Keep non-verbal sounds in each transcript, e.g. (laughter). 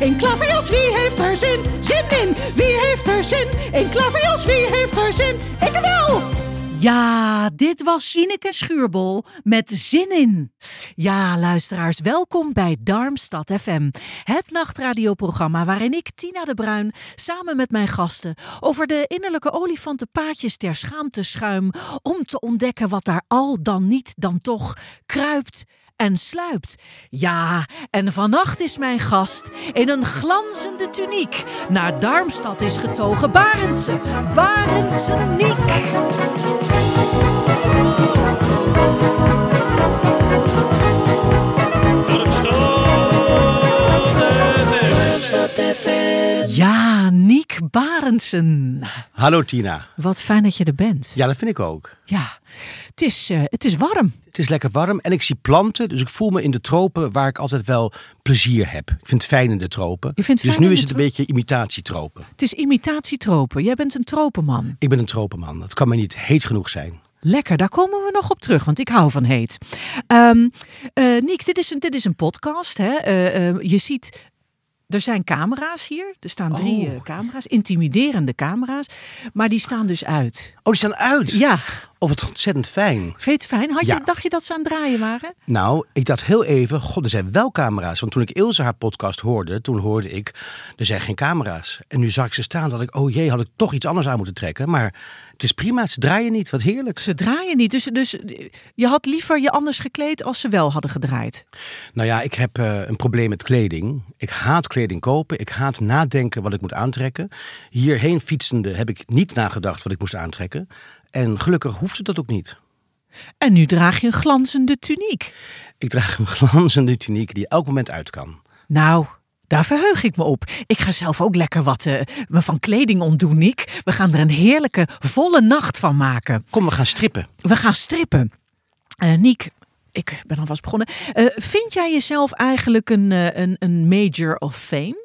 In klaverjas? Wie heeft er zin? Zin in? Wie heeft er zin in klaverjas? Wie heeft er zin? Ik wel! Ja, dit was Sineke Schuurbol met Zin in. Ja, luisteraars, welkom bij Darmstad FM. Het nachtradioprogramma waarin ik, Tina de Bruin, samen met mijn gasten over de innerlijke olifantenpaadjes ter schaamte schuim om te ontdekken wat daar al dan niet dan toch kruipt en sluipt. Ja, en vannacht is mijn gast in een glanzende tuniek naar Darmstad is getogen Barendse, Barendse Niek. Ja, Niek Barendsen. Hallo Tina. Wat fijn dat je er bent. Ja, dat vind ik ook. Ja, het is, eh, het is warm. Het is lekker warm en ik zie planten, dus ik voel me in de tropen waar ik altijd wel plezier heb. Ik vind het fijn in de tropen. Je vindt dus fijn nu is het een beetje imitatietropen. Het is imitatietropen. Jij bent een tropenman. Ik ben een tropenman. Dat kan me niet heet genoeg zijn. Lekker, daar komen we nog op terug, want ik hou van heet. Eh, Niek, dit is een, dit is een podcast. Hè? Eh, je ziet, er zijn camera's hier. Er staan drie Oh. eh, camera's, intimiderende camera's. Maar die staan dus uit. Oh, die staan uit. Ja, Oh, wat ontzettend fijn. vind je het fijn? Had je, Ja. Dacht je dat ze aan het draaien waren? Nou, ik dacht heel even, god, er zijn wel camera's. Want toen ik Ilse haar podcast hoorde, toen hoorde ik, er zijn geen camera's. En nu zag ik ze staan, dat ik, oh jee, had ik toch iets anders aan moeten trekken. Maar het is prima, ze draaien niet, wat heerlijk. Ze draaien niet. Dus, dus je had liever je anders gekleed als ze wel hadden gedraaid. Nou ja, ik heb eh, een probleem met kleding. Ik haat kleding kopen. Ik haat nadenken wat ik moet aantrekken. Hierheen fietsende heb ik niet nagedacht wat ik moest aantrekken. En gelukkig hoefde dat ook niet. En nu draag je een glanzende tuniek. Ik draag een glanzende tuniek die elk moment uit kan. Nou, daar verheug ik me op. Ik ga zelf ook lekker wat eh, me van kleding ontdoen, Niek. We gaan er een heerlijke volle nacht van maken. Kom, we gaan strippen. We gaan strippen. Eh Niek, ik ben alvast begonnen. Eh, vind jij jezelf eigenlijk een, een, een major of fame?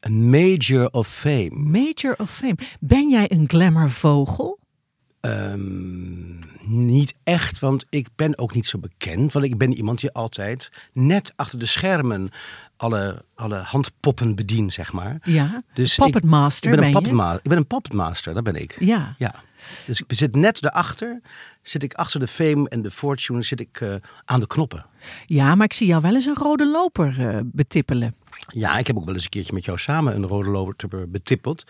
Een major of fame. Major of fame. Ben jij een glamourvogel? Ehm, niet echt, want ik ben ook niet zo bekend. Want ik ben iemand die altijd net achter de schermen alle, alle handpoppen bedient, zeg maar. Ja, Dus ik, master ik ben, een ben je? puppetma- Ik ben een puppetmaster, dat ben ik. Ja. Ja. Dus ik zit net daarachter, zit ik achter de fame en de fortune, zit ik eh, aan de knoppen. Ja, maar ik zie jou wel eens een rode loper eh, betippelen. Ja, ik heb ook wel eens een keertje met jou samen een rode loper betippeld.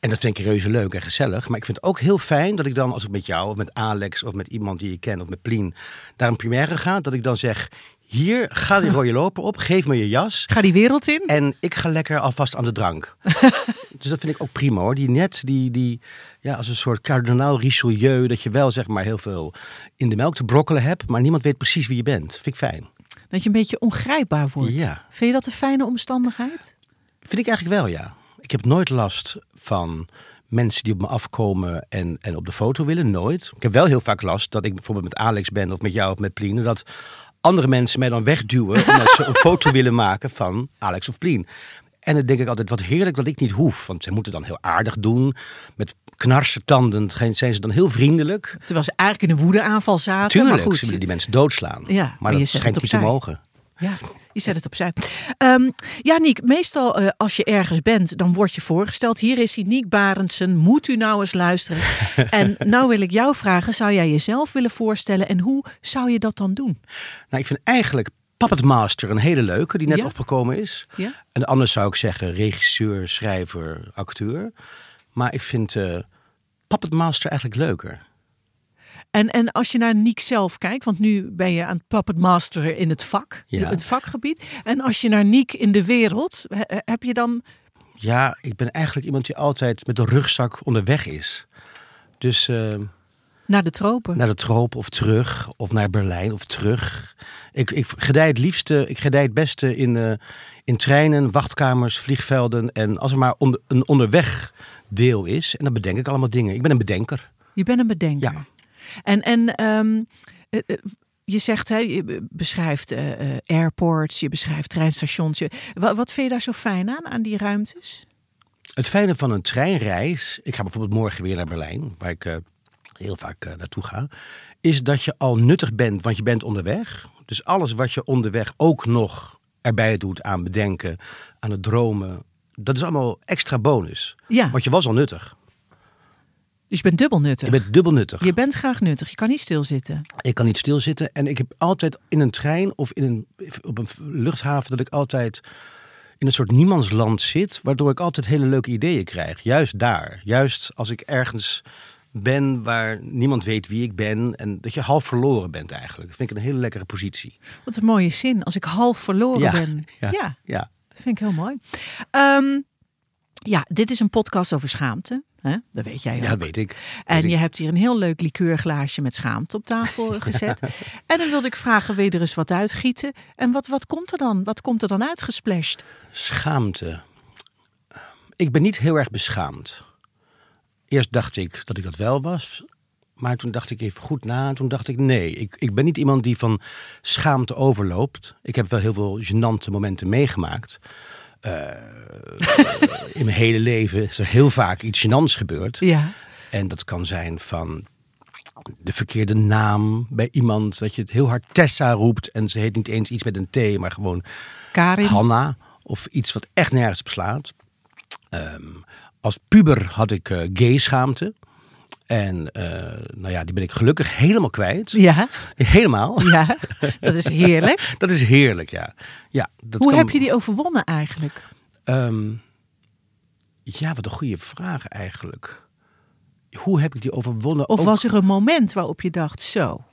En dat vind ik reuze leuk en gezellig. Maar ik vind het ook heel fijn dat ik dan, als ik met jou of met Alex of met iemand die je kent of met Plien naar een première ga, dat ik dan zeg: Hier, ga die rode loper op, geef me je jas. Ga die wereld in? En ik ga lekker alvast aan de drank. (laughs) dus dat vind ik ook prima hoor. Die net, die, die ja, als een soort kardinaal Richelieu, dat je wel zeg maar heel veel in de melk te brokkelen hebt, maar niemand weet precies wie je bent. Vind ik fijn. Dat je een beetje ongrijpbaar wordt. Ja. Vind je dat een fijne omstandigheid? Vind ik eigenlijk wel, ja. Ik heb nooit last van mensen die op me afkomen en, en op de foto willen. Nooit. Ik heb wel heel vaak last dat ik bijvoorbeeld met Alex ben of met jou of met Plien. Dat andere mensen mij dan wegduwen (laughs) omdat ze een foto willen maken van Alex of Plien. En dan denk ik altijd, wat heerlijk dat ik niet hoef. Want ze moeten dan heel aardig doen. Met knarsetanden zijn ze dan heel vriendelijk. Terwijl ze eigenlijk in een woedeaanval zaten. Tuurlijk, maar goed, ze willen die mensen doodslaan. Ja, maar maar dat schijnt niet te mogen. Ja, je zet het opzij. Ehm ja, Niek, meestal eh, als je ergens bent, dan word je voorgesteld. Hier is hij, Niek Barendsen. Moet u nou eens luisteren? (laughs) en nou wil ik jou vragen, zou jij jezelf willen voorstellen? En hoe zou je dat dan doen? Nou, ik vind eigenlijk Puppet Master een hele leuke, die net Ja? opgekomen is. Ja? En anders zou ik zeggen regisseur, schrijver, acteur. Maar ik vind eh Puppet Master eigenlijk leuker. En, en als je naar Niek zelf kijkt, want nu ben je aan het puppet master in het vak, Ja. het vakgebied. En als je naar Niek in de wereld, he- heb je dan... Ja, ik ben eigenlijk iemand die altijd met een rugzak onderweg is. Dus eh, Naar de tropen. Naar de tropen of terug. Of naar Berlijn of terug. Ik, ik gedij het liefste, ik gedij het beste in, uh, in treinen, wachtkamers, vliegvelden. En als er maar onder, een onderweg deel is. En dan bedenk ik allemaal dingen. Ik ben een bedenker. Je bent een bedenker. Ja. En, en um, je zegt, hè, je beschrijft uh, airports, je beschrijft treinstations. Je, wat, wat vind je daar zo fijn aan, aan die ruimtes? Het fijne van een treinreis, ik ga bijvoorbeeld morgen weer naar Berlijn, waar ik uh, heel vaak uh, naartoe ga, is dat je al nuttig bent, want je bent onderweg. Dus alles wat je onderweg ook nog erbij doet aan bedenken, aan het dromen, dat is allemaal extra bonus. Ja. Want je was al nuttig. Dus je bent dubbel nuttig. Je bent dubbel nuttig. Je bent graag nuttig. Je kan niet stilzitten. Ik kan niet stilzitten. En ik heb altijd in een trein of in een, op een luchthaven dat ik altijd in een soort niemandsland zit. Waardoor ik altijd hele leuke ideeën krijg. Juist daar. Juist als ik ergens ben waar niemand weet wie ik ben. En dat je half verloren bent eigenlijk. Dat vind ik een hele lekkere positie. Wat een mooie zin. Als ik half verloren Ja, ben. (laughs) ja, ja. ja. Vind ik heel mooi. Ehm, ja, dit is een podcast over schaamte. Hè? Dat weet jij Ja, ook. weet ik. En Weet ik. je hebt hier een heel leuk likeurglaasje met schaamte op tafel (laughs) gezet. En dan wilde ik vragen, wil je er eens wat uitgieten? En wat, wat komt er dan? Wat komt er dan uitgesplashed? Schaamte. Ik ben niet heel erg beschaamd. Eerst dacht ik dat ik dat wel was. Maar toen dacht ik even goed na. En toen dacht ik nee, ik, ik ben niet iemand die van schaamte overloopt. Ik heb wel heel veel gênante momenten meegemaakt. Eh, (laughs) in mijn hele leven is er heel vaak iets gênants gebeurd. Ja. En dat kan zijn van de verkeerde naam bij iemand. Dat je het heel hard Tessa roept. En ze heet niet eens iets met een T, maar gewoon Karin? Hanna. Of iets wat echt nergens op slaat. Ehm, als puber had ik eh, gay schaamte. En eh, nou ja, die ben ik gelukkig helemaal kwijt. Ja, Helemaal. ja, dat is heerlijk. (laughs) Dat is heerlijk, ja. ja dat Hoe kan- heb je die overwonnen eigenlijk? Ehm, ja, wat een goede vraag eigenlijk. Hoe heb ik die overwonnen? Of Ook- was er een moment waarop je dacht, zo,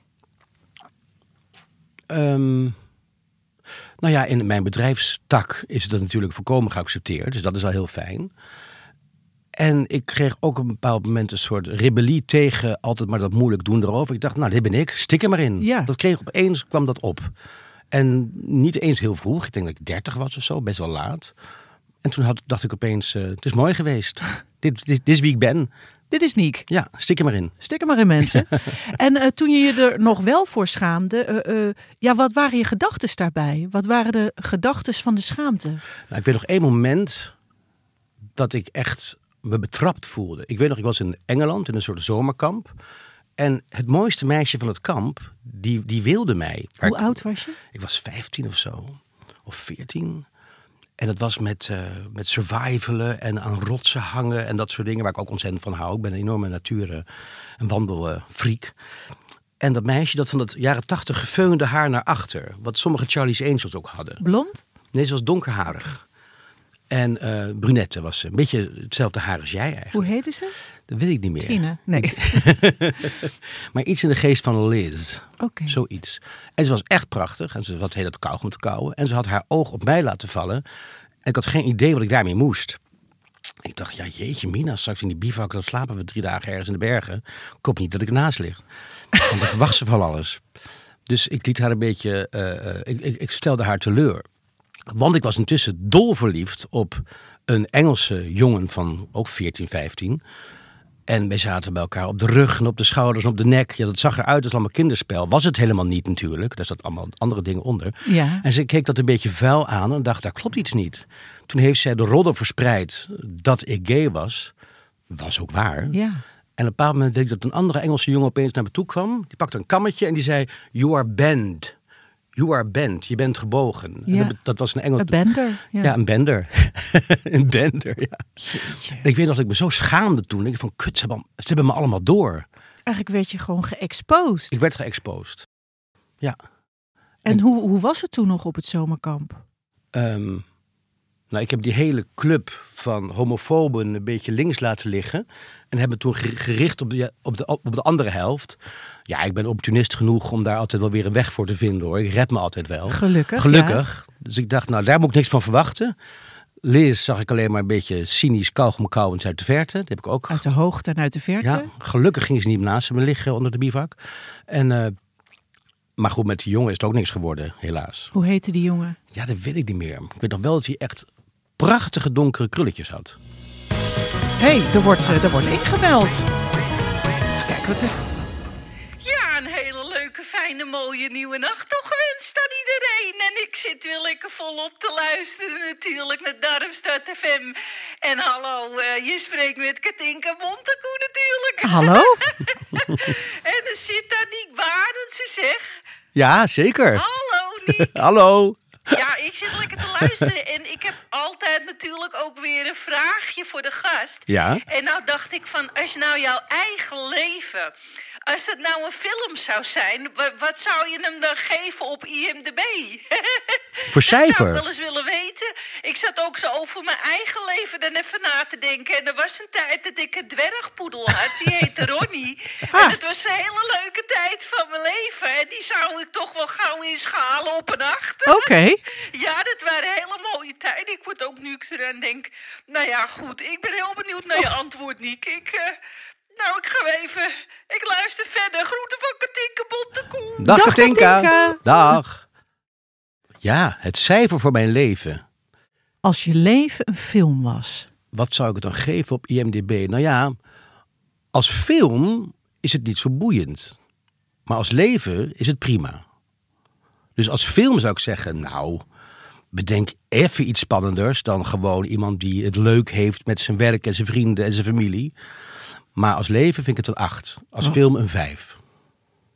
Ehm, nou ja, in mijn bedrijfstak is dat natuurlijk volkomen geaccepteerd. Dus dat is al heel fijn. En ik kreeg ook op een bepaald moment een soort rebellie tegen altijd maar dat moeilijk doen erover. Ik dacht, nou, dit ben ik, stik er maar in. Ja. Dat kreeg opeens, kwam dat op. En niet eens heel vroeg. Ik denk dat ik 30 was of zo, best wel laat. En toen had, dacht ik opeens, eh, het is mooi geweest. (laughs) dit, dit, dit is wie ik ben. dit is Niek. Ja, stik er maar in. Stik er maar in mensen. (laughs) en eh, toen je je er nog wel voor schaamde, eh, ja, wat waren je gedachten daarbij? Wat waren de gedachten van de schaamte? Nou, ik weet nog één moment dat ik echt me betrapt voelde. Ik weet nog, ik was in Engeland in een soort zomerkamp. En het mooiste meisje van het kamp, die, die wilde mij. Hoe ik- oud was je? Ik was 15 of zo. Of 14. En dat was met, eh, met survivalen en aan rotsen hangen en dat soort dingen waar ik ook ontzettend van hou. Ik ben een enorme natuur- en wandelfreak. En dat meisje dat van dat jaren 80 gefeunde haar naar achter. Wat sommige Charlie's Angels ook hadden. Blond? Nee, ze was donkerharig. En eh, brunette was ze. Een beetje hetzelfde haar als jij eigenlijk. Hoe heette ze? Dat weet ik niet meer. Tine. Nee. (laughs) Maar iets in de geest van Liz. Oké. Zoiets. En ze was echt prachtig. En ze had heel het kauwgom te kauwen. En ze had haar oog op mij laten vallen. En ik had geen idee wat ik daarmee moest. Ik dacht, ja jeetje mina, straks in die bivak, dan slapen we drie dagen ergens in de bergen. Ik hoop niet dat ik ernaast lig. Want dan verwacht ze van alles. Dus ik liet haar een beetje, eh, eh, ik, ik, ik stelde haar teleur. Want ik was intussen dolverliefd op een Engelse jongen van ook 14, 15. En wij zaten bij elkaar op de rug en op de schouders en op de nek. Ja, dat zag eruit als allemaal kinderspel. Was het helemaal niet natuurlijk. Daar zat allemaal andere dingen onder. Ja. En ze keek dat een beetje vuil aan en dacht, daar klopt iets niet. Toen heeft zij de rodder verspreid dat ik gay was. Was ook waar. Ja. En op een bepaald moment deed ik dat een andere Engelse jongen opeens naar me toe kwam. Die pakte een kammetje en die zei, you are bent. You are bent. Je bent gebogen. Ja. dat, dat was een Engels... Een bender. Ja. Ja, een bender. (laughs) een bender, ja. Jeetje. Ik weet nog dat ik me zo schaamde toen. Ik dacht van, kut, ze hebben, ze hebben me allemaal door. Eigenlijk werd je gewoon geëxposed. Ik werd geëxposed. Ja. En hoe, hoe was het toen nog op het zomerkamp? Ehm, nou, ik heb die hele club van homofoben een beetje links laten liggen. En hebben toen ge- gericht op de, op, de, op de andere helft. Ja, ik ben opportunist genoeg om daar altijd wel weer een weg voor te vinden hoor. Ik red me altijd wel. Gelukkig. Gelukkig. Dus ik dacht, nou, daar moet ik niks van verwachten. Liz zag ik alleen maar een beetje cynisch kauwgom uit de verte. Dat heb ik ook. Uit de hoogte en uit de verte? Ja, gelukkig ging ze niet naast me liggen onder de bivak. En, uh, maar goed, met die jongen is het ook niks geworden, helaas. Hoe heette die jongen? Ja, dat weet ik niet meer. Ik weet nog wel dat hij echt prachtige donkere krulletjes had. Hé, hey, er, wordt, eh, er wordt ingebeld. Even kijken wat er... fijne, mooie nieuwe nacht toch gewenst aan iedereen. En ik zit weer lekker volop te luisteren natuurlijk naar Darmstad FM. En hallo, uh, je spreekt met Katinka Bontekoe natuurlijk. Hallo? (laughs) en er zit daar Niek Barendse zeg. Ja, zeker. Hallo Niek. (laughs) hallo. Ja, ik zit lekker te luisteren en ik heb altijd natuurlijk ook weer een vraagje voor de gast. Ja. En nou dacht ik van, als je nou jouw eigen leven als het nou een film zou zijn, wat zou je hem dan geven op IMDb? (laughs) Voor cijfer? Dat zou ik wel eens willen weten. Ik zat ook zo over mijn eigen leven dan even na te denken. En er was een tijd dat ik een dwergpoedel had, die heette (laughs) Ronnie. Ah. En het was een hele leuke tijd van mijn leven. En die zou ik toch wel gauw inschalen op een acht. Oké. (laughs) ja, dat waren hele mooie tijden. Ik word ook nu ik eraan denk. Nou ja, goed. Ik ben heel benieuwd naar je antwoord, Niek. Ik... Uh, nou, ik ga even. Ik luister verder. Groeten van Katinka Bontekoe. Dag, Dag Katinka. Dag. Ja, het cijfer voor mijn leven. Als je leven een film was. Wat zou ik het dan geven op IMDb? Nou ja, als film is het niet zo boeiend. Maar als leven is het prima. Dus als film zou ik zeggen, nou, bedenk even iets spannenders dan gewoon iemand die het leuk heeft met zijn werk en zijn vrienden en zijn familie. Maar als leven vind ik het een 8. Als oh. film een 5.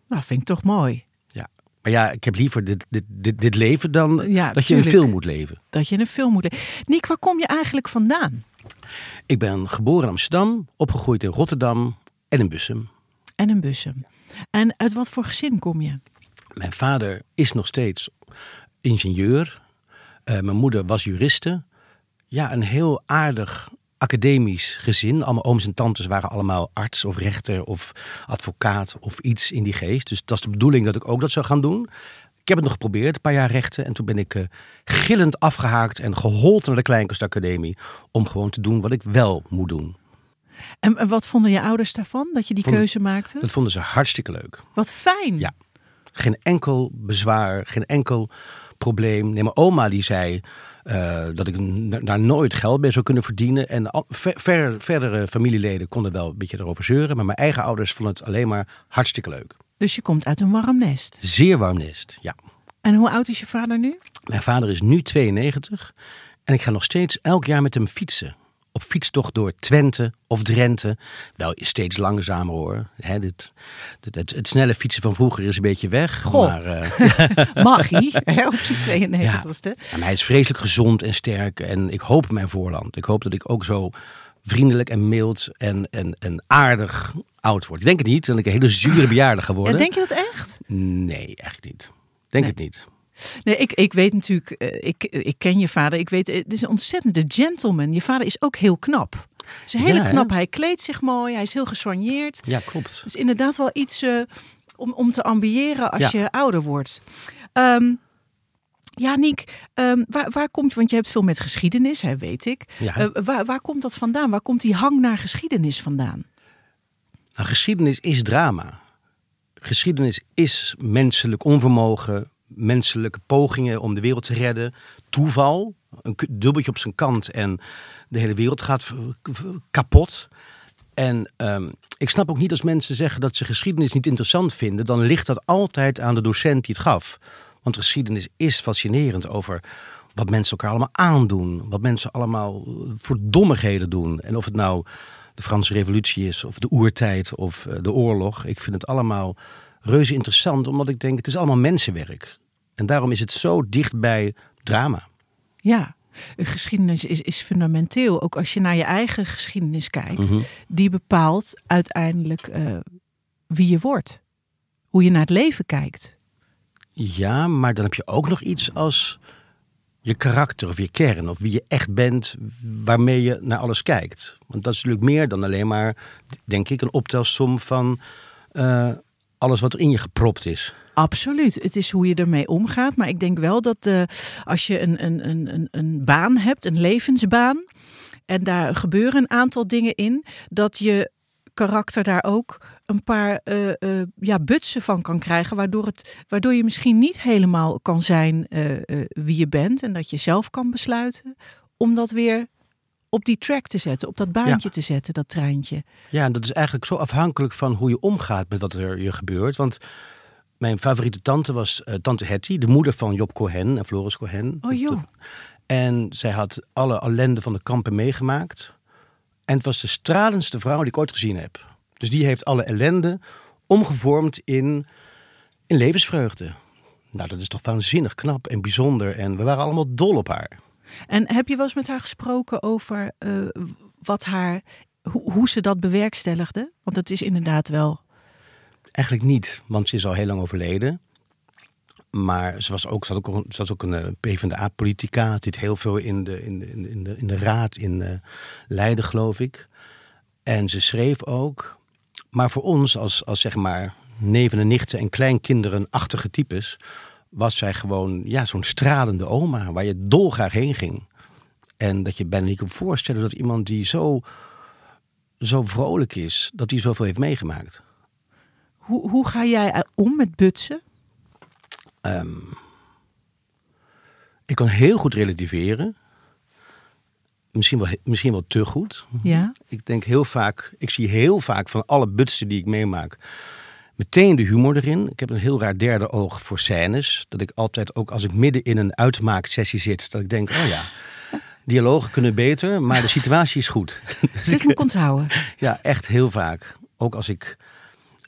Nou, vind ik toch mooi. Ja. Maar ja, ik heb liever dit, dit, dit, dit leven dan ja, dat je een film moet leven. Dat je een film moet leven. Niek, waar kom je eigenlijk vandaan? Ik ben geboren in Amsterdam, opgegroeid in Rotterdam en in Bussum. En in Bussum. En uit wat voor gezin kom je? Mijn vader is nog steeds ingenieur. Uh, mijn moeder was juriste. Ja, een heel aardig academisch gezin. Allemaal ooms en tantes waren allemaal arts of rechter of advocaat of iets in die geest. Dus dat is de bedoeling dat ik ook dat zou gaan doen. Ik heb het nog geprobeerd, een paar jaar rechten. En toen ben ik uh, gillend afgehaakt en gehold naar de Kleinkunstacademie. Om gewoon te doen wat ik wel moet doen. En wat vonden je ouders daarvan, dat je die keuze maakte? Dat vonden ze hartstikke leuk. Wat fijn. Ja. Geen enkel bezwaar, geen enkel probleem. Nee, mijn oma die zei uh, dat ik daar nooit geld mee zou kunnen verdienen. En ver, verdere familieleden konden wel een beetje erover zeuren. Maar mijn eigen ouders vonden het alleen maar hartstikke leuk. Dus je komt uit een warm nest? Zeer warm nest, ja. En hoe oud is je vader nu? Mijn vader is nu 92. En ik ga nog steeds elk jaar met hem fietsen op fietstocht door Twente of Drenthe. Wel steeds langzamer hoor. He, dit, het, het, snelle fietsen van vroeger is een beetje weg. Goh. Maar, uh, Mag hij? Op zijn 92 ja. En hij is vreselijk gezond en sterk. En ik hoop mijn voorland. Ik hoop dat ik ook zo vriendelijk en mild en, en, en aardig oud word. Ik denk het niet. Dat ik een hele zure bejaarde ga worden. Ja, denk je dat echt? Nee, echt niet. Denk het niet. Nee, ik, ik weet natuurlijk, eh, ik, ik ken je vader. Ik weet, het is een ontzettende gentleman. Je vader is ook heel knap. Is hele ja, knap. Hij kleedt zich mooi. Hij is heel gesoigneerd. Ja, klopt. Het is inderdaad wel iets uh, om, om te ambiëren als je ouder wordt. Um, ja, Niek, um, waar, waar komt, want je hebt veel met geschiedenis, hè, weet ik. Ja. Uh, waar, waar komt dat vandaan? Waar komt die hang naar geschiedenis vandaan? Nou, geschiedenis is drama. Geschiedenis is menselijk onvermogen, menselijke pogingen om de wereld te redden. Toeval, een dubbeltje op zijn kant en de hele wereld gaat kapot. En um, ik snap ook niet als mensen zeggen dat ze geschiedenis niet interessant vinden, dan ligt dat altijd aan de docent die het gaf. Want geschiedenis is fascinerend over wat mensen elkaar allemaal aandoen, wat mensen allemaal voor dommigheden doen. En of het nou de Franse Revolutie is, of de oertijd, of eh, de oorlog. Ik vind het allemaal reuze interessant, omdat ik denk, het is allemaal mensenwerk. En daarom is het zo dicht bij drama. Ja, geschiedenis is, is fundamenteel. Ook als je naar je eigen geschiedenis kijkt, mhm. die bepaalt uiteindelijk uh, wie je wordt. Hoe je naar het leven kijkt. Ja, maar dan heb je ook nog iets als je karakter of je kern. Of wie je echt bent, waarmee je naar alles kijkt. Want dat is natuurlijk meer dan alleen maar, denk ik, een optelsom van uh, alles wat er in je gepropt is. Absoluut. Het is hoe je ermee omgaat. Maar ik denk wel dat uh, als je een, een, een, een baan hebt, een levensbaan. En daar gebeuren een aantal dingen in. Dat je karakter daar ook een paar uh, uh, ja, butsen van kan krijgen. Waardoor, het, waardoor je misschien niet helemaal kan zijn wie je bent. En dat je zelf kan besluiten om dat weer op die track te zetten, op dat baantje te zetten, dat treintje. Ja, en dat is eigenlijk zo afhankelijk van hoe je omgaat met wat er je gebeurt. Want mijn favoriete tante was uh, tante Hetty, de moeder van Job Cohen en Floris Cohen. Oh joh. En zij had alle ellende van de kampen meegemaakt. En het was de stralendste vrouw die ik ooit gezien heb. Dus die heeft alle ellende omgevormd in, in levensvreugde. Nou, dat is toch waanzinnig knap en bijzonder. En we waren allemaal dol op haar. En heb je wel eens met haar gesproken over uh, wat haar, hoe, ze dat bewerkstelligde? Want het is inderdaad wel. Eigenlijk niet, want ze is al heel lang overleden. Maar ze was ook, ze had ook, ze ook een eh, PvdA-politica. Zit heel veel in de, in de, in de, in de raad in uh, Leiden, geloof ik. En ze schreef ook. Maar voor ons, als, als zeg maar neven en nichten en kleinkinderen-achtige types was zij gewoon ja, zo'n stralende oma waar je dolgraag heen ging. En dat je bijna niet kan voorstellen dat iemand die zo, zo vrolijk is, dat hij zoveel heeft meegemaakt. Hoe, hoe ga jij om met butsen? Um, ik kan heel goed relativeren. Misschien wel, misschien wel te goed. Ja. Ik denk heel vaak, ik zie heel vaak van alle butsen die ik meemaak, meteen de humor erin. Ik heb een heel raar derde oog voor scènes. Dat ik altijd, ook als ik midden in een uitmaaksessie zit, dat ik denk, oh ja, dialogen kunnen beter, maar de situatie is goed. dus (laughs) Dit moet onthouden. (laughs) Ja, echt heel vaak. Ook als ik,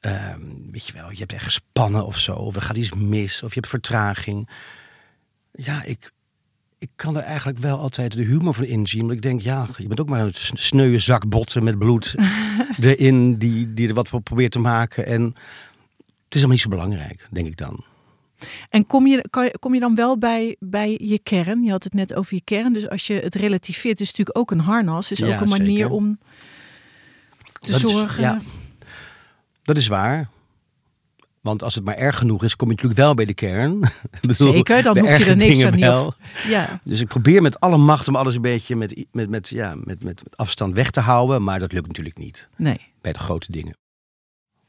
uh, weet je wel, je hebt echt gespannen of zo, of er gaat iets mis, of je hebt vertraging. Ja, ik, ik kan er eigenlijk wel altijd de humor van inzien. Want ik denk, ja, je bent ook maar een sneuwe zak botten met bloed (laughs) erin die, die er wat voor probeert te maken. En het is allemaal niet zo belangrijk, denk ik dan. En kom je, kan, kom je dan wel bij, bij je kern? Je had het net over je kern. Dus als je het relativeert, is natuurlijk ook een harnas. Is ook een manier zeker. om te dat zorgen. Is, ja, dat is waar. Want als het maar erg genoeg is, kom je natuurlijk wel bij de kern. (laughs) Zeker, dan hoef je er niks aan wel. Ja. Dus ik probeer met alle macht om alles een beetje met, met, met, ja, met, met afstand weg te houden. Maar dat lukt natuurlijk niet. Nee. Bij de grote dingen.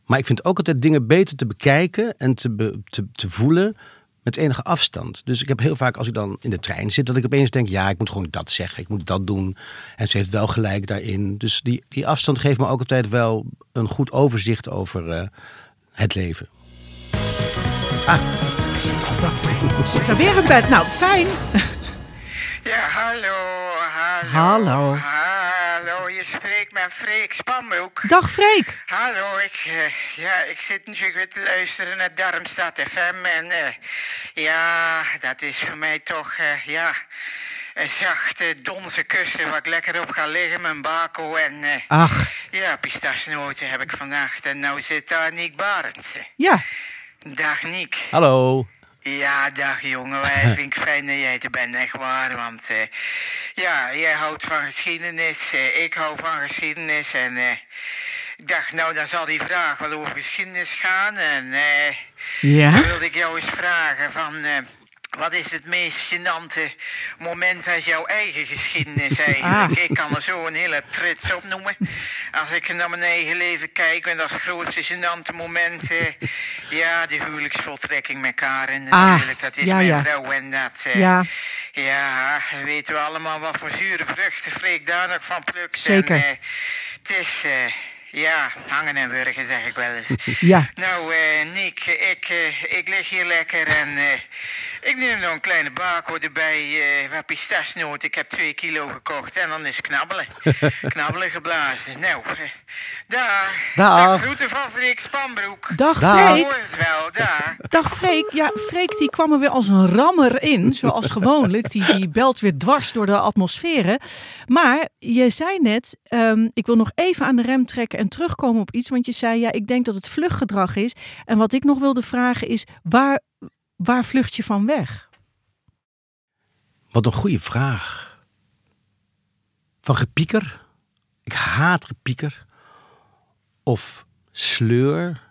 Maar ik vind ook altijd dingen beter te bekijken en te, te, te voelen met enige afstand. Dus ik heb heel vaak als ik dan in de trein zit, dat ik opeens denk, ja, ik moet gewoon dat zeggen, ik moet dat doen. En ze heeft wel gelijk daarin. Dus die, die afstand geeft me ook altijd wel een goed overzicht over uh, het leven. Ah, ik zit, er, er weer een bed. Nou, fijn. Ja, hallo, hallo. Hallo. Hallo, je spreekt met Freek Spanbroek. Dag Freek. Hallo, ik, uh, ja, ik zit natuurlijk weer te luisteren naar Darmstad FM. En uh, ja, dat is voor mij toch, uh, ja een zachte donse kussen waar ik lekker op ga liggen, mijn bako en... Ach. Ja, pistachenoten heb ik vandaag. En nou zit daar Niek Barend. Ja. Dag Niek. Hallo. Ja, dag jongen. Wij (laughs) vind ik fijn dat jij er bent, echt waar. Want uh, ja, jij houdt van geschiedenis, uh, ik hou van geschiedenis. En uh, ik dacht, nou, dan zal die vraag wel over geschiedenis gaan. En ja? dan wilde ik jou eens vragen van... Wat is het meest gênante moment uit jouw eigen geschiedenis eigenlijk? Ah. Ik kan er zo een hele trits op noemen. Als ik naar mijn eigen leven kijk, en dat is het grootste gênante moment... Uh, ja, de huwelijksvoltrekking met Karen natuurlijk. Ah, dat is ja, mijn ja. vrouw en dat... Uh, ja. ja, weten we allemaal wat voor zure vruchten Freek daar nog van plukt. Zeker. En, uh, het is... Ja, hangen en wurgen zeg ik wel eens. Ja. Nou, uh, Nick, ik, uh, ik lig hier lekker en uh, ik neem nog een kleine bako erbij. Uh, wat pistachenoot. Ik heb twee kilo gekocht en dan is knabbelen. (laughs) knabbelen geblazen. Nou, daar. Dag. groeten van Freek Spanbroek. Dag, Dag. Freek. Hoor het wel, daar. Dag Freek. Ja, Freek die kwam er weer als een rammer in, zoals gewoonlijk. Die, die belt weer dwars door de atmosferen. Maar je zei net, um, ik wil nog even aan de rem trekken en terugkomen op iets. Want je zei, ja, ik denk dat het vluchtgedrag is. En wat ik nog wilde vragen is, waar, waar vlucht je van weg? Wat een goede vraag. Van gepieker. Ik haat gepieker. Of sleur.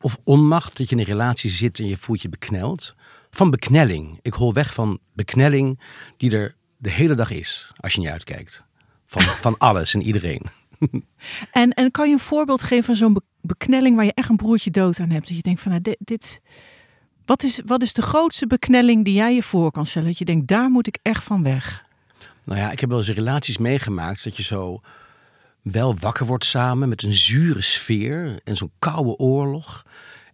of onmacht dat je in een relatie zit en je voelt je bekneld. Van beknelling. Ik hol weg van beknelling die er de hele dag is, als je niet uitkijkt. Van, (laughs) van alles en iedereen. (laughs) En, en kan je een voorbeeld geven van zo'n be- beknelling waar je echt een broertje dood aan hebt? Dat je denkt van, nou, dit, dit, wat, is, wat is de grootste beknelling die jij je voor kan stellen? Dat je denkt, daar moet ik echt van weg. Nou ja, ik heb wel eens relaties meegemaakt dat je zo wel wakker wordt samen met een zure sfeer en zo'n koude oorlog.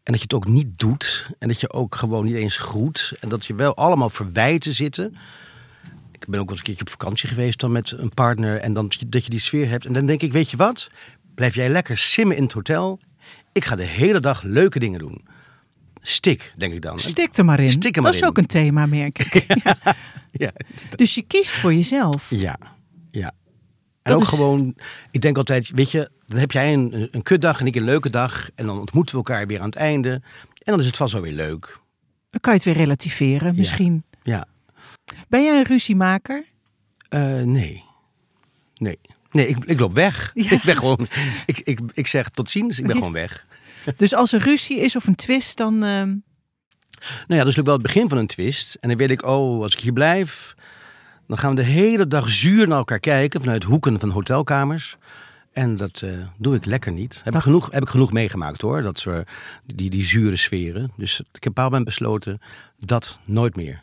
En dat je het ook niet doet en dat je ook gewoon niet eens groet. En dat je wel allemaal verwijten zitten. Ik ben ook wel eens een keertje op vakantie geweest dan met een partner en dan dat je- dat je die sfeer hebt. En dan denk ik, weet je wat? Blijf jij lekker simmen in het hotel. Ik ga de hele dag leuke dingen doen. Stik, denk ik dan. Stik er maar in. Stik er maar dat is in. ook een thema, merk ik. (laughs) Ja, Dus je kiest voor jezelf. Ja, ja. En Dat ook is- gewoon, ik denk altijd, weet je, dan heb jij een, een kutdag en ik een leuke dag. En dan ontmoeten we elkaar weer aan het einde. En dan is het vast wel weer leuk. Dan kan je het weer relativeren, misschien. Ja, Ben jij een ruziemaker? Eh, nee. Nee. Nee, ik, ik loop weg. Ja. (laughs) Ik ben gewoon, ik, ik, ik zeg tot ziens, ik ben gewoon weg. Dus als er ruzie is of een twist, dan... ehm, Nou ja, dat is ook wel het begin van een twist. En dan weet ik, oh, als ik hier blijf, dan gaan we de hele dag zuur naar elkaar kijken vanuit hoeken van hotelkamers. En dat eh, doe ik lekker niet. Heb, ik genoeg, heb ik genoeg meegemaakt hoor, dat soort, die, die zure sferen. Dus ik heb bepaald moment besloten, dat nooit meer.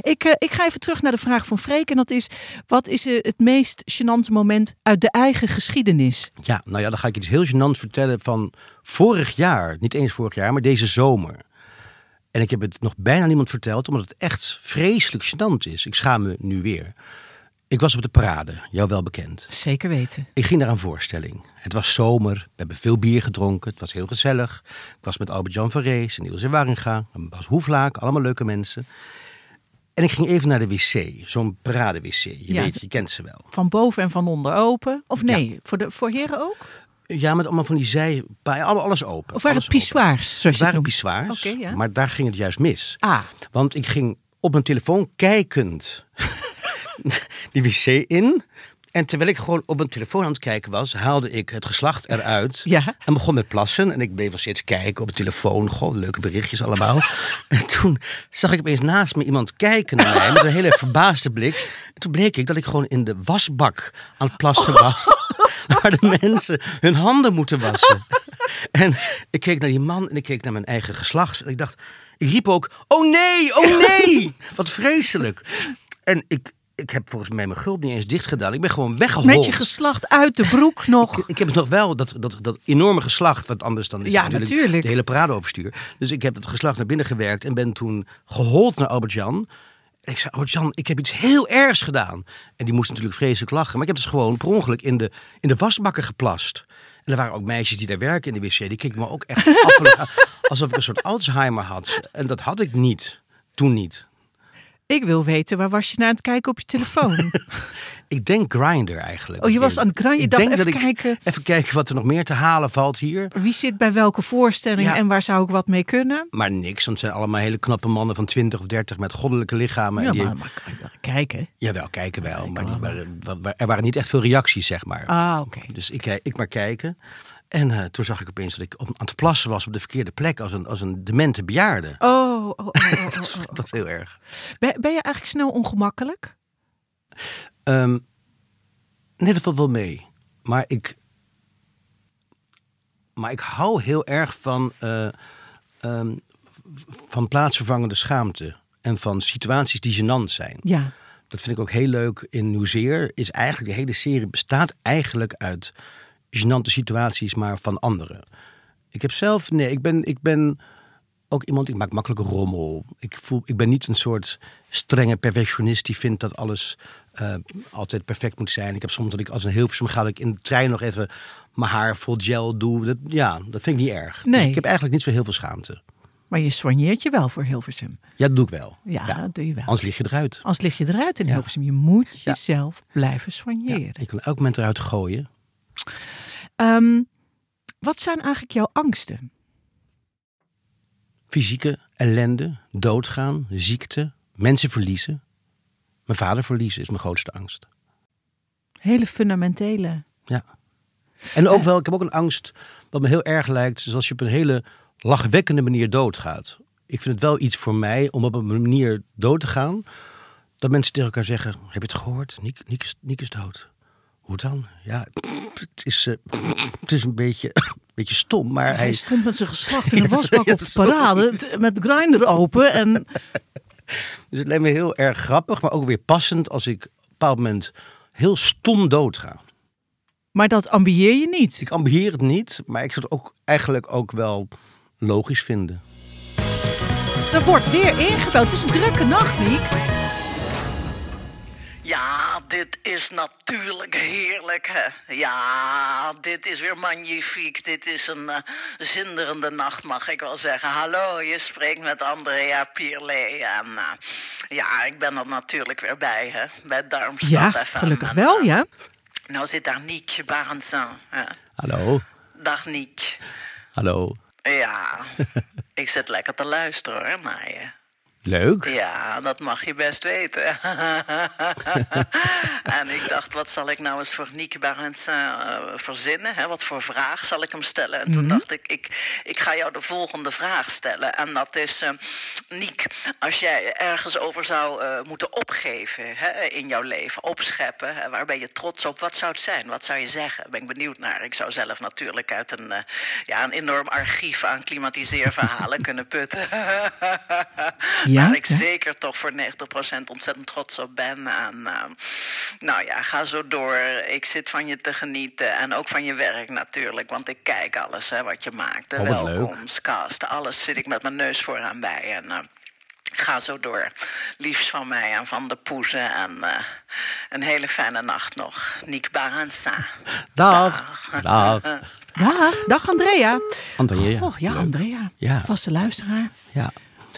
Ik, eh, ik ga even terug naar de vraag van Freek. En dat is, wat is eh, het meest gênante moment uit de eigen geschiedenis? Ja, nou ja, dan ga ik iets heel gênants vertellen van vorig jaar. Niet eens vorig jaar, maar deze zomer. En ik heb het nog bijna niemand verteld, omdat het echt vreselijk gênant is. Ik schaam me nu weer. Ik was op de parade, jou wel bekend. Zeker weten. Ik ging naar een voorstelling. Het was zomer, we hebben veel bier gedronken, het was heel gezellig. Ik was met Albert-Jan van Rees en Ilse Waringa, en Bas Hoeflaak, allemaal leuke mensen. En ik ging even naar de wc, zo'n parade-wc. Je Ja, weet, je kent ze wel. Van boven en van onder open. Of nee, voor, de, voor heren ook? Ja, met allemaal van die zij, bij- alle- alles open. Of waren het pissoirs? Zoals Het waren pissoirs, Oké, ja. maar daar ging het juist mis. Ah, Want ik ging op mijn telefoon kijkend (laughs) die wc in. En terwijl ik gewoon op mijn telefoon aan het kijken was, haalde ik het geslacht eruit. Ja. En begon met plassen. En ik bleef wel steeds kijken op de telefoon. Goh, leuke berichtjes allemaal. (laughs) en toen zag ik opeens naast me iemand kijken naar mij met een hele verbaasde blik. En toen bleek ik dat ik gewoon in de wasbak aan het plassen was. (laughs) Waar de mensen hun handen moeten wassen. en ik keek naar die man en ik keek naar mijn eigen geslacht. En ik dacht, ik riep ook, oh nee, oh nee. (laughs) Wat vreselijk. En ik, ik heb volgens mij mijn gulp niet eens dicht gedaan. Ik ben gewoon weggehold. met je geslacht uit de broek nog. Ik heb het nog wel, dat, dat, dat enorme geslacht, wat anders dan is Ja, natuurlijk, natuurlijk. de hele parade overstuur. Dus ik heb het geslacht naar binnen gewerkt en ben toen gehold naar Albert-Jan. En ik zei, Albert-Jan, ik heb iets heel ergs gedaan. En die moest natuurlijk vreselijk lachen. Maar ik heb dus gewoon per ongeluk in de, in de wasbakken geplast. En er waren ook meisjes die daar werken in de wc. Die keken me ook echt (laughs) appelig aan. Alsof ik een soort Alzheimer had. En dat had ik niet. Toen niet. Ik wil weten, waar was je naar aan het kijken op je telefoon? (laughs) Ik denk Grinder eigenlijk. Oh, je was aan het grinden. Je Ik dacht, denk dat even ik kijken. even kijken wat er nog meer te halen valt hier. Wie zit bij welke voorstelling Ja. en waar zou ik wat mee kunnen? Maar niks, want het zijn allemaal hele knappe mannen van 20 of 30 met goddelijke lichamen. Ja, en die, maar, maar kan je wel kijken. Jawel, kijken wel. Maar die er waren niet echt veel reacties, zeg maar. Ah, oké. Dus ik, eh, ik maar kijken. En eh, toen zag ik opeens dat ik op, aan het plassen was op de verkeerde plek als een, als een demente bejaarde. Oh, oh, oh, (laughs) oh, oh, Dat, is heel erg. Ben, ben je eigenlijk snel ongemakkelijk? Ehm, Nee, dat valt wel mee. Maar ik, maar ik hou heel erg van, eh, ehm, van plaatsvervangende schaamte. En van situaties die gênant zijn. Ja. Dat vind ik ook heel leuk in Nieuwzeer. Is eigenlijk, de hele serie bestaat eigenlijk uit gênante situaties, maar van anderen. Ik heb zelf, nee, ik ben, ik ben ook iemand, ik maak makkelijk rommel. Ik, voel, ik ben niet een soort strenge perfectionist die vindt dat alles eh, altijd perfect moet zijn. Ik heb soms dat ik als een Hilversum ga, dat ik in de trein nog even mijn haar vol gel doe. Dat, ja, dat vind ik niet erg. Dus Nee. ik heb eigenlijk niet zo heel veel schaamte. Maar je soigneert je wel voor Hilversum. Ja, dat doe ik wel. Ja, dat doe je wel. Anders lig je eruit. Als lig je eruit in Ja. Hilversum. Je moet Ja. jezelf blijven soigneren. ik kan elk moment eruit gooien. Ehm, wat zijn eigenlijk jouw angsten? Fysieke ellende, doodgaan, ziekte, mensen verliezen. Mijn vader verliezen is mijn grootste angst. Hele fundamentele. Ja. En ook wel, ik heb ook een angst wat me heel erg lijkt, is als je op een hele lachwekkende manier doodgaat. Ik vind het wel iets voor mij om op een manier dood te gaan, dat mensen tegen elkaar zeggen, heb je het gehoord? Niek, Niek, is, Niek is dood. Hoe dan? Ja, het is, eh, het is een beetje, (coughs) een beetje stom, maar Hij hij... stond met zijn geslacht in (laughs) de Ja, wasbak op (laughs) de parade. Met grinder open. En (laughs) Dus het lijkt me heel erg grappig, maar ook weer passend als ik op een bepaald moment heel stom doodga. Maar dat ambieer je niet. Ik ambieer het niet, maar ik zou het ook eigenlijk ook wel logisch vinden. Er wordt weer ingebeld. Het is een drukke nacht, Niek. Ja, dit is natuurlijk heerlijk. Hè? Ja, dit is weer magnifiek. Dit is een eh, zinderende nacht, mag ik wel zeggen. Hallo, je spreekt met Andrea Pierlet. En eh, ja, ik ben er natuurlijk weer bij, hè? Bij Darmstad Ja, FM. gelukkig En, wel, eh, ja. Nou zit daar Niek Barendsen. Hallo, Dag Niek. hallo. Ja, (laughs) ik zit lekker te luisteren hoor, naar je. Leuk. Ja, dat mag je best weten. (laughs) en ik dacht, wat zal ik nou eens voor Nieke Barentsin eh, verzinnen? Hè? Wat voor vraag zal ik hem stellen? En toen dacht ik, ik, ik ga jou de volgende vraag stellen. En dat is, eh Niek, als jij ergens over zou eh, moeten opgeven hè, in jouw leven, opscheppen, hè, waar ben je trots op? Wat zou het zijn? Wat zou je zeggen? Ben ik benieuwd naar. Ik zou zelf natuurlijk uit een, ja, een enorm archief aan klimatiseerverhalen (laughs) kunnen putten. (laughs) Ja, waar ik ja. zeker toch voor 90% ontzettend trots op ben. En, eh, nou ja, ga zo door. Ik zit van je te genieten. En ook van je werk natuurlijk. Want ik kijk alles hè, wat je maakt. De Oh, welkomstcast. Alles zit ik met mijn neus vooraan bij. En, eh, Ga zo door. Liefst van mij en van de poezen. En eh, een hele fijne nacht nog. Niek Baransa. Dag. Dag. Dag, dag Andrea. Andrea. Oh ja, Leuk. Andrea. Ja. Vaste luisteraar. Ja.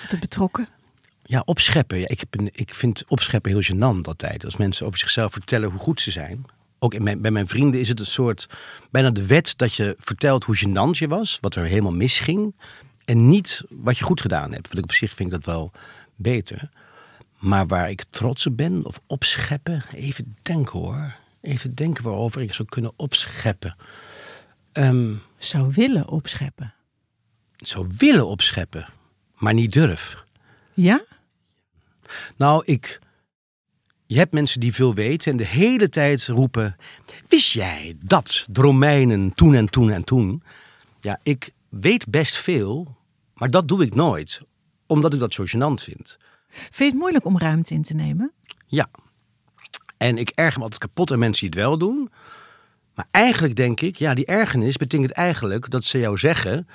Altijd betrokken. Ja, opscheppen. Ja, ik, heb een, ik vind opscheppen heel gênant altijd. Als mensen over zichzelf vertellen hoe goed ze zijn. Ook in mijn, bij mijn vrienden is het een soort, bijna de wet dat je vertelt hoe gênant je was. Wat er helemaal misging. En niet wat je goed gedaan hebt. Want ik op zich vind ik dat wel beter. Maar waar ik trots op ben of opscheppen. Even denken hoor. Even denken waarover ik zou kunnen opscheppen. Ehm, Zou willen opscheppen. zou willen opscheppen. Maar niet durf. Ja? Nou, ik. Je hebt mensen die veel weten en de hele tijd roepen: Wist jij dat de Romeinen toen en toen en toen? Ja, ik weet best veel, maar dat doe ik nooit, omdat ik dat zo gênant vind. Vind je het moeilijk om ruimte in te nemen? Ja. En ik erger me altijd kapot aan mensen die het wel doen. Maar eigenlijk denk ik, ja, die ergernis betekent eigenlijk dat ze jou zeggen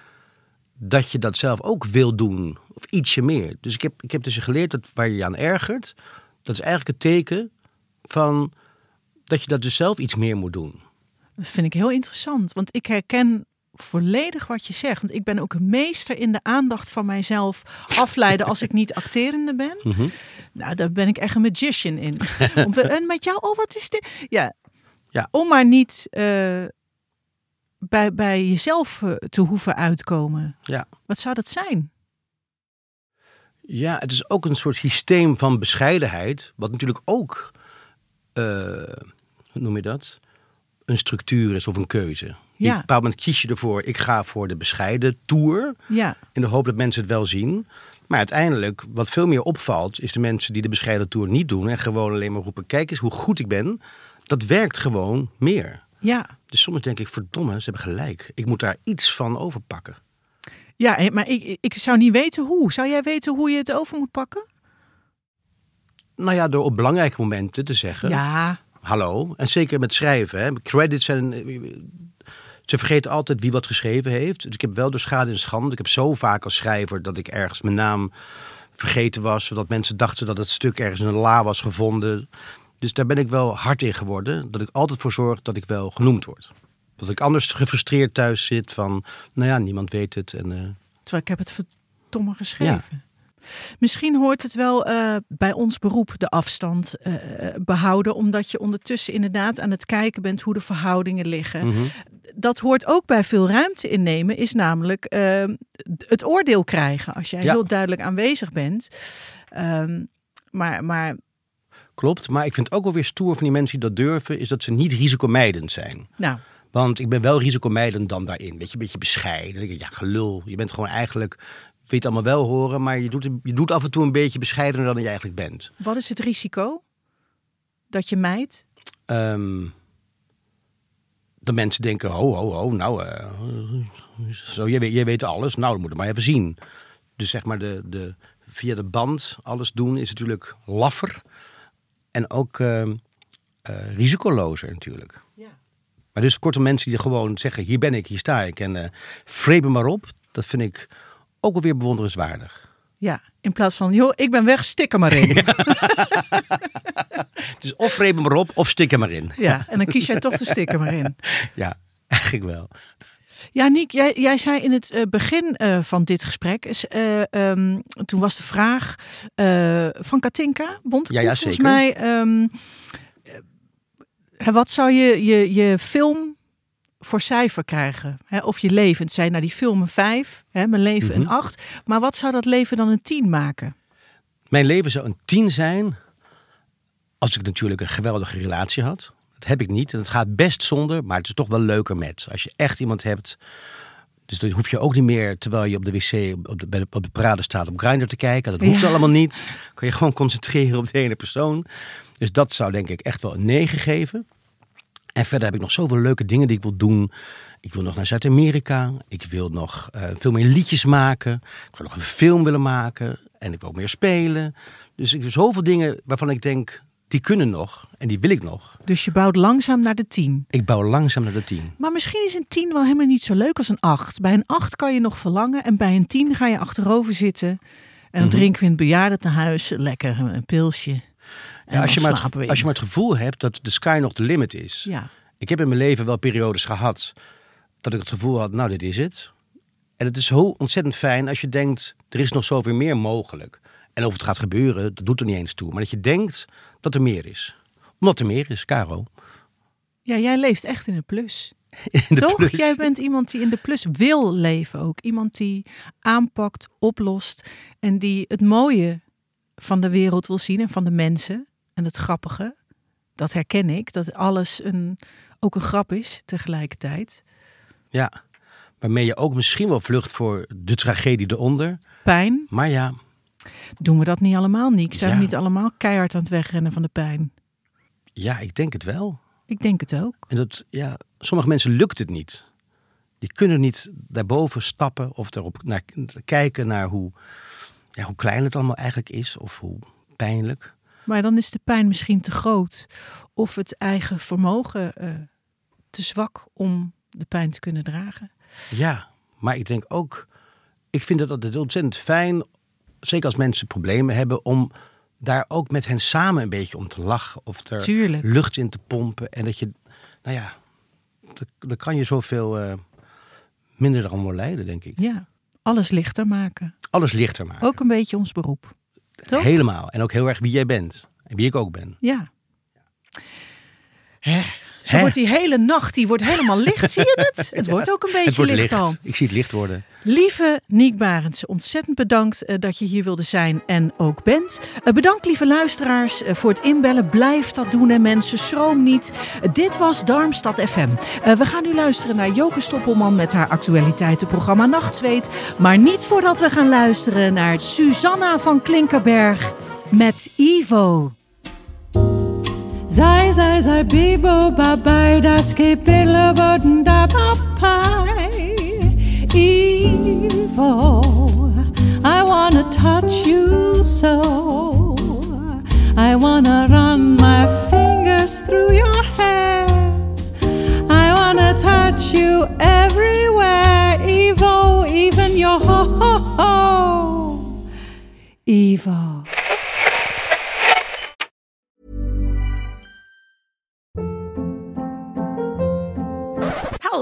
dat je dat zelf ook wil doen. Of ietsje meer. Dus ik heb, ik heb dus geleerd dat waar je je aan ergert, dat is eigenlijk het teken van dat je dat dus zelf iets meer moet doen. Dat vind ik heel interessant. Want ik herken volledig wat je zegt. Want ik ben ook een meester in de aandacht van mijzelf afleiden als ik niet acterende ben. (laughs) Mhm. Nou, daar ben ik echt een magician in. (laughs) Om en met jou, oh, wat is dit? Ja, Ja. om maar niet eh, bij, bij jezelf eh, te hoeven uitkomen. Ja. Wat zou dat zijn? Ja, het is ook een soort systeem van bescheidenheid, wat natuurlijk ook, eh, hoe noem je dat? Een structuur is of een keuze. Je- Op een bepaald moment kies je ervoor, ik ga voor de bescheiden tour, Ja, in de hoop dat mensen het wel zien. Maar uiteindelijk, wat veel meer opvalt, is de mensen die de bescheiden tour niet doen en gewoon alleen maar roepen, kijk eens hoe goed ik ben. dat werkt gewoon meer. Ja. Dus soms denk ik, verdomme, ze hebben gelijk. Ik moet daar iets van overpakken. Ja, eh, maar ik, ik zou niet weten hoe. Zou jij weten hoe je het over moet pakken? Nou ja, door op belangrijke momenten te zeggen, Ja. hallo. En zeker met schrijven. Hè. Credits zijn... Ze vergeten altijd wie wat geschreven heeft. Dus ik heb wel de schade en schande. Ik heb zo vaak als schrijver dat ik ergens mijn naam vergeten was. Zodat mensen dachten dat het stuk ergens in een la was gevonden. Dus daar ben ik wel hard in geworden. Dat ik altijd voor zorg dat ik wel genoemd word. Dat ik anders gefrustreerd thuis zit van... Nou ja, niemand weet het. En, eh, Terwijl ik heb het verdomme geschreven. Misschien hoort het wel eh, bij ons beroep de afstand eh, behouden, omdat je ondertussen inderdaad aan het kijken bent hoe de verhoudingen liggen. mhm. Dat hoort ook bij veel ruimte innemen, is namelijk het oordeel krijgen als jij Ja. heel duidelijk aanwezig bent. Ehm, maar, maar Klopt, maar ik vind ook wel weer stoer van die mensen die dat durven... is dat ze niet risicomijdend zijn. nou, Want ik ben wel risicomijdend dan daarin. Weet je, een beetje bescheiden. Ja, gelul. Je bent gewoon eigenlijk... Wil je het allemaal wel horen, maar je doet, je doet af en toe een beetje bescheidener dan je eigenlijk bent. wat is het risico dat je mijt? Ehm dat mensen denken, ho, ho, ho, nou, eh, zo, jij, weet, jij weet alles. Nou, dan moet het maar even zien. Dus zeg maar, de, de, via de band alles doen is natuurlijk laffer. En ook eh, risicolozer natuurlijk. Maar dus kortom, mensen die gewoon zeggen, hier ben ik, hier sta ik. En vreet me maar op. Dat vind ik ook wel weer bewonderenswaardig. Ja, in plaats van, joh, ik ben weg, stik er maar in. (laughs) Dus of vreet me maar op, of stik er maar in. Ja, en dan kies jij toch de stik er maar in. (laughs) Ja, eigenlijk wel. Ja, Niek, jij, jij zei in het eh, begin eh, van dit gesprek, is, eh, ehm, toen was de vraag van Katinka, Bontekoe, Ja, ja, volgens zeker. mij. ehm, eh, wat zou je, je je film voor cijfer krijgen? Hè? Of je leven. Het zei, nou die film een vijf, hè, mijn leven Mhm. een acht. Maar wat zou dat leven dan een tien maken? Mijn leven zou een tien zijn als ik natuurlijk een geweldige relatie had. Dat heb ik niet en het gaat best zonder, maar het is toch wel leuker met. Als je echt iemand hebt, dus dan hoef je ook niet meer terwijl je op de wc op de, bij de- op de parade staat op Grindr te kijken. Dat hoeft Ja. allemaal niet. Kan je gewoon concentreren op de ene persoon. Dus dat zou denk ik echt wel een 9 geven. En verder heb ik nog zoveel leuke dingen die ik wil doen. Ik wil nog naar Zuid-Amerika. Ik wil nog eh, veel meer liedjes maken. Ik wil nog een film willen maken. En ik wil ook meer spelen. Dus ik heb zoveel dingen waarvan ik denk, die kunnen nog. En die wil ik nog. Dus je bouwt langzaam naar de tien. Ik bouw langzaam naar de tien. Maar misschien is een 10 wel helemaal niet zo leuk als een 8. Bij een 8 kan je nog verlangen en bij een 10 ga je achterover zitten. En dan Mhm. drinken we in het bejaardentehuis lekker een pilsje. Ja, als, je maar het, als je maar het gevoel hebt dat de sky nog de limit is. Ja, Ik heb in mijn leven wel periodes gehad dat ik het gevoel had, nou dit is het. En het is zo ontzettend fijn als je denkt, er is nog zoveel meer mogelijk. En of het gaat gebeuren, dat doet er niet eens toe. Maar dat je denkt dat er meer is. Omdat er meer is, Caro. ja jij leeft echt in de plus. (laughs) In de Toch? plus. Jij bent iemand die in de plus wil leven ook. Iemand die aanpakt, oplost en die het mooie van de wereld wil zien en van de mensen. En het grappige, dat herken ik, dat alles een, ook een grap is tegelijkertijd. Ja, waarmee je ook misschien wel vlucht voor de tragedie eronder. Pijn, Maar ja, Doen we dat niet allemaal, Niek? Zijn we niet allemaal keihard aan het wegrennen van de pijn? ja, ik denk het wel. Ik denk het ook. En dat, ja, sommige mensen lukt het niet. Die kunnen niet daarboven stappen of erop naar kijken naar hoe, ja, hoe klein het allemaal eigenlijk is of hoe pijnlijk. Maar dan is de pijn misschien te groot. Of het eigen vermogen eh, te zwak om de pijn te kunnen dragen. Ja, maar ik denk ook, ik vind het altijd ontzettend fijn, zeker als mensen problemen hebben, om daar ook met hen samen een beetje om te lachen of er Tuurlijk. lucht in te pompen. En dat je, nou ja, dan- dan kan je zoveel eh, minder eraan door lijden, denk ik. Ja, alles lichter maken. Alles lichter maken. Ook een beetje ons beroep. Toch? Helemaal. En ook heel erg wie jij bent. En wie ik ook ben. Ja. Hè. Zo Hè? wordt die hele nacht, die wordt helemaal licht. Zie je het? (laughs) Het wordt ook een beetje het wordt licht, licht. al. Ik zie het licht worden. Lieve Niek Barends, ontzettend bedankt eh, dat je hier wilde zijn en ook bent. Eh, bedankt lieve luisteraars eh, voor het inbellen. Blijf dat doen en mensen, schroom niet. Dit was Darmstad FM. We gaan nu luisteren naar Joke Stoppelman met haar actualiteitenprogramma Nachtzweet. Maar niet voordat we gaan luisteren naar Susanna van Klinkerberg met Ivo. Zai, zai, zai, bibo, babai, das kipilla, button, da, papai. Evil, I wanna touch you so. I wanna run my fingers through your hair. I wanna touch you everywhere, Evo, even your ho ho ho. Evo.